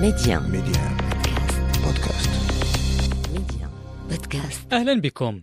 ميديان ميديان بودكاست. ميديان بودكاست. أهلا بكم.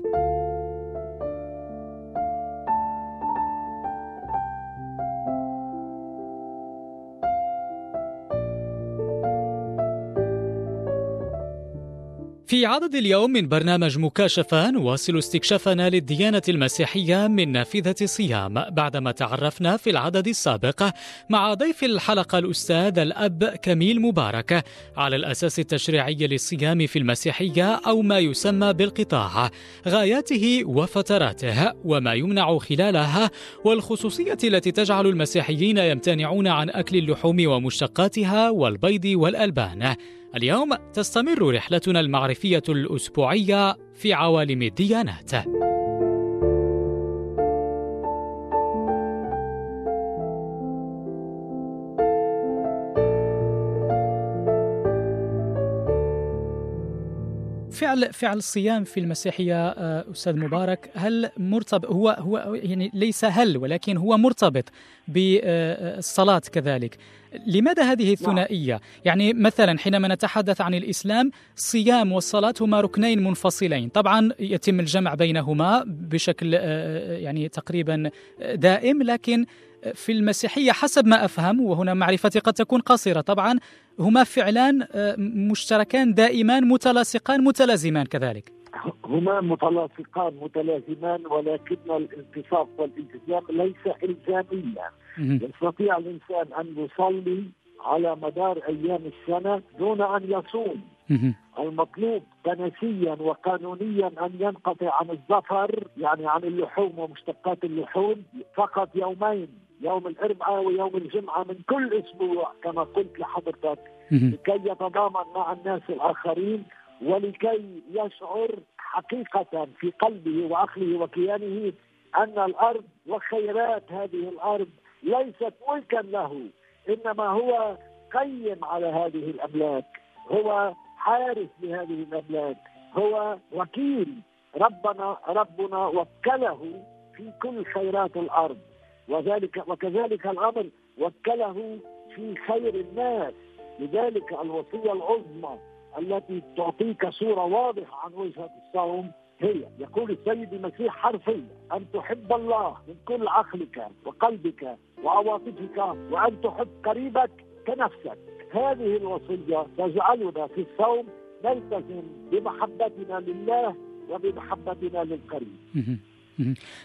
في عدد اليوم من برنامج مكاشفة نواصل استكشافنا للديانة المسيحية من نافذة الصيام بعدما تعرفنا في العدد السابق مع ضيف الحلقة الأستاذ الأب كميل مبارك على الأساس التشريعي للصيام في المسيحية أو ما يسمى بالقطاع. غاياته وفتراته وما يمنع خلالها والخصوصية التي تجعل المسيحيين يمتنعون عن أكل اللحوم ومشتقاتها والبيض والألبان. اليوم تستمر رحلتنا المعرفية الأسبوعية في عوالم الديانات. فعل فعل الصيام في المسيحية آه، أستاذ مبارك هل مرتبط هو هو يعني ليس هل ولكن هو مرتبط بالصلاه كذلك. لماذا هذه الثنائية؟ يعني مثلا حينما نتحدث عن الإسلام الصيام والصلاة هما ركنين منفصلين. طبعا يتم الجمع بينهما بشكل آه، يعني تقريبا دائم لكن في المسيحية حسب ما أفهم وهنا معرفتي قد تكون قصيرة طبعا هما فعلان آه، مشتركان دائمان متلاصقان متلازمان كذلك. هما متلاصقان متلازمان ولكن الالتصاق والالتزام ليس الزاميا. يستطيع الإنسان أن يصلي على مدار أيام السنة دون أن يصوم. المطلوب كنسيا وقانونيا أن ينقطع عن الزفر يعني عن اللحوم ومشتقات اللحوم فقط يومين. يوم الاربعاء ويوم الجمعة من كل أسبوع كما قلت لحضرتك. لكي يتضامن مع الناس الآخرين ولكي يشعر حقيقة في قلبه وعقله وكيانه أن الأرض وخيرات هذه الأرض ليست ملكا له إنما هو قيم على هذه الأملاك هو حارس لهذه الأملاك هو وكيل ربنا ربنا وكله في كل خيرات الأرض. وذلك وكذلك الأمر وكله في خير الناس. لذلك الوصية العظمى التي تعطيك صورة واضحة عن وجهة الصوم هي يقول السيد المسيح حرفيا أن تحب الله من كل عقلك وقلبك وعواطفك وأن تحب قريبك كنفسك. هذه الوصية تجعلنا في الصوم نلتزم بمحبتنا لله وبمحبتنا للقريب.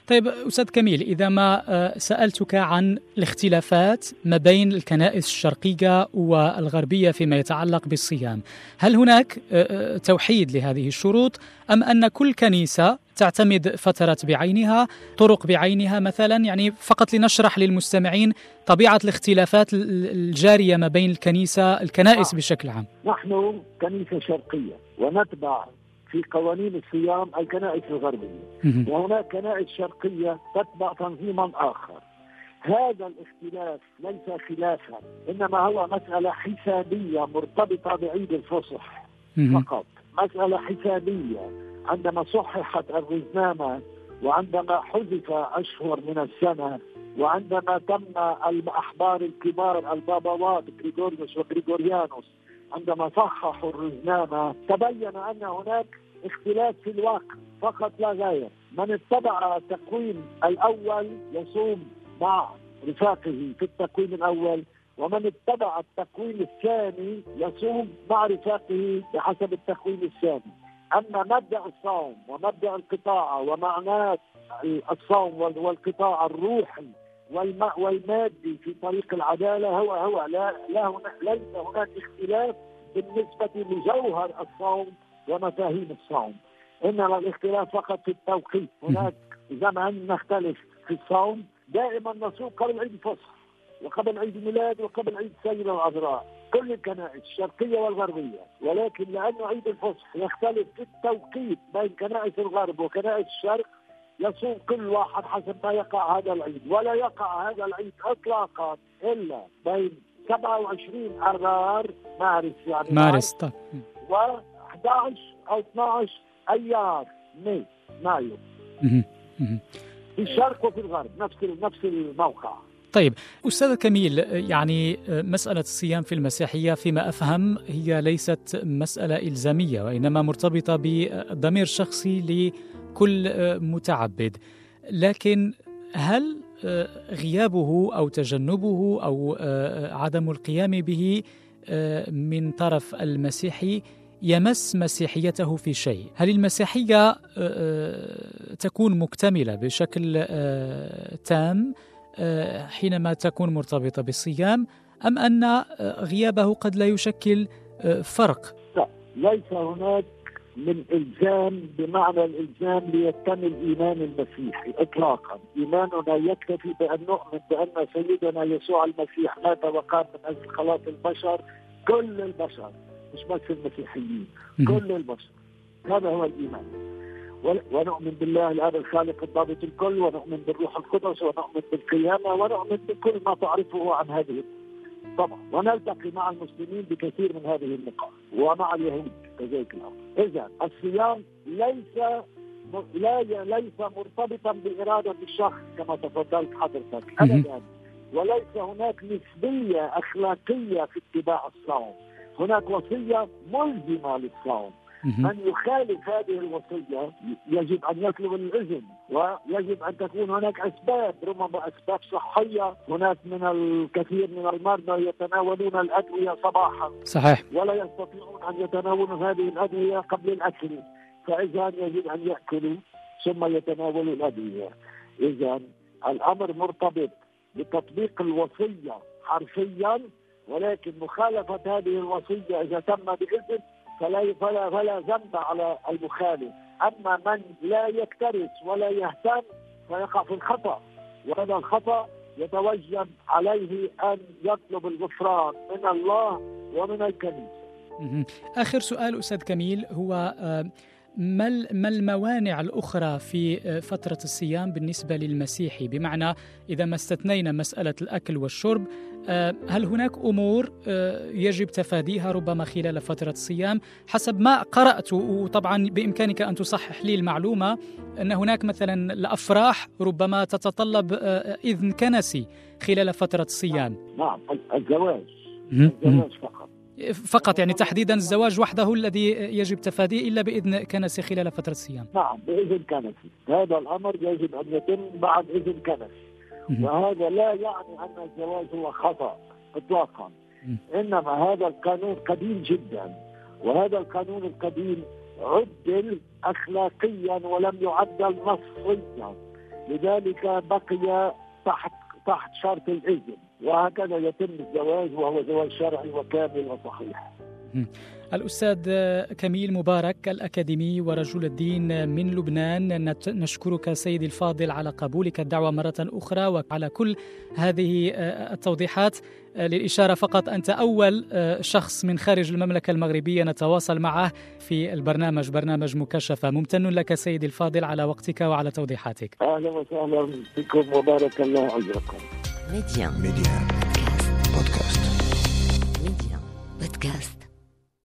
طيب أستاذ كميل إذا ما آه، سألتك عن الاختلافات ما بين الكنائس الشرقية والغربية فيما يتعلق بالصيام، هل هناك آه، آه، توحيد لهذه الشروط؟ أم أن كل كنيسة تعتمد فترات بعينها، طرق بعينها مثلا، يعني فقط لنشرح للمستمعين طبيعة الاختلافات الجارية ما بين الكنيسة الكنائس بشكل عام. نحن كنيسة شرقية ونتبع في قوانين الصيام الكنائس الغربية. وهناك كنائس شرقية تتبع تنظيما آخر. هذا الاختلاف ليس خلافا إنما هو مسألة حسابية مرتبطة بعيد الفصح فقط. مسألة حسابية. عندما صححت الرزنامة وعندما حذف أشهر من السنة وعندما تم الأحبار الكبار البابوات غريغوريوس وغريغوريانوس عندما صححوا الرزنامة تبين أن هناك اختلاف في الوقت فقط لا غير. من اتبع التقويم الأول يصوم مع رفاقه في التقويم الأول ومن اتبع التقويم الثاني يصوم مع رفاقه بحسب التقويم الثاني. أما مبدأ الصوم ومبدأ القطاع ومعناه الصوم والقطاع الروحي والمادي في طريق العدالة هو هو لا لا ليس هناك اختلاف بالنسبة لجوهر الصوم ومفاهيم الصوم. إنما الاختلاف فقط في التوقيت. هناك زمن نختلف في الصوم. دائما نصوم قبل عيد الفصح وقبل عيد الميلاد وقبل عيد السيده العذراء كل الكنائس الشرقية والغربية. ولكن لأنه عيد الفصح يختلف في التوقيت بين كنائس الغرب وكنائس الشرق يصوم كل واحد حسب ما يقع هذا العيد ولا يقع هذا العيد اطلاقا إلا بين 27 اذار مارس يعني مارس طب و 11 أو 12 ايار ماي مايو. في الشرق وفي الغرب نفس نفس الموقع. طيب أستاذ كميل يعني مسألة الصيام في المسيحية فيما أفهم هي ليست مسألة إلزامية وإنما مرتبطة بضمير شخصي لكل متعبد. لكن هل غيابه أو تجنبه أو عدم القيام به من طرف المسيحي يمس مسيحيته في شيء؟ هل المسيحية تكون مكتملة بشكل تام آه، حينما تكون مرتبطة بالصيام أن آه، غيابه قد لا يشكل آه، فرق؟ لا ليس هناك من إلزام بمعنى الإلزام ليكتمل إيمان المسيحي إطلاقا. إيماننا يكتفي بأن نؤمن بأن سيدنا يسوع المسيح مات وقام من أجل خلاص البشر. كل البشر مش بس المسيحيين كل البشر. هذا هو الإيمان. ونؤمن بالله الاب الخالق الضابط الكل ونؤمن بالروح القدس ونؤمن بالقيامة ونؤمن بكل ما تعرفه عن هذه طبعا. ونلتقي مع المسلمين بكثير من هذه النقاط. ومع اليهود. كذلك الامر إذا الصيام ليس لا ليس مرتبطا بإرادة الشخص كما تفضلت حضرتك ابدا. وليس هناك نسبية أخلاقية في اتباع الصوم. هناك وصية ملزمة للصوم. من يخالف هذه الوصية يجب أن يطلب الإذن ويجب أن تكون هناك أسباب ربما أسباب صحية. هناك من الكثير من المرضى يتناولون الأدوية صباحا. صحيح. ولا يستطيعون أن يتناولوا هذه الأدوية قبل الأكل. فإذا يجب أن يأكلوا ثم يتناولوا الأدوية. إذا الأمر مرتبط بتطبيق الوصية حرفيا ولكن مخالفة هذه الوصية إذا تم بإذن فلا فلا فلا ذنب على المخالف. أما من لا يكترث ولا يهتم فيقع في الخطأ. وهذا الخطأ يتوجب عليه أن يطلب الغفران من الله ومن الكنيسة. آخر سؤال أستاذ كميل هو آه، ما ما الموانع الأخرى في آه، فترة الصيام بالنسبة للمسيحي بمعنى إذا ما استثنينا مسألة الأكل والشرب آه، هل هناك أمور آه، يجب تفاديها ربما خلال فترة الصيام؟ حسب ما قرأت وطبعا بإمكانك أن تصحح لي المعلومة أن هناك مثلا الأفراح ربما تتطلب إذن كنسي خلال فترة الصيام. نعم الزواج الزواج فقط. فقط يعني تحديدا الزواج وحده الذي يجب تفاديه إلا بإذن كنسي خلال فترة الصيام. نعم بإذن كنسي، هذا الأمر يجب أن يتم بعد إذن كنسي. وهذا لا يعني أن الزواج هو خطأ اطلاقا. إنما هذا القانون قديم جدا وهذا القانون القديم عدل اخلاقيا ولم يعدل نصيا لذلك بقي تحت تحت شرط الإذن وهكذا يتم الزواج وهو زواج شرعي وكامل وصحيح. الأستاذ كميل مبارك الأكاديمي ورجل الدين من لبنان نشكرك سيدي الفاضل على قبولك الدعوة مرة أخرى وعلى كل هذه التوضيحات. للإشارة فقط أنت أول شخص من خارج المملكة المغربية نتواصل معه في البرنامج برنامج مكشفة. ممتن لك سيدي الفاضل على وقتك وعلى توضيحاتك. أهلا وسهلا بكم وبارك الله أجركم ميديا. ميديا. بودكاست. ميديا. بودكاست.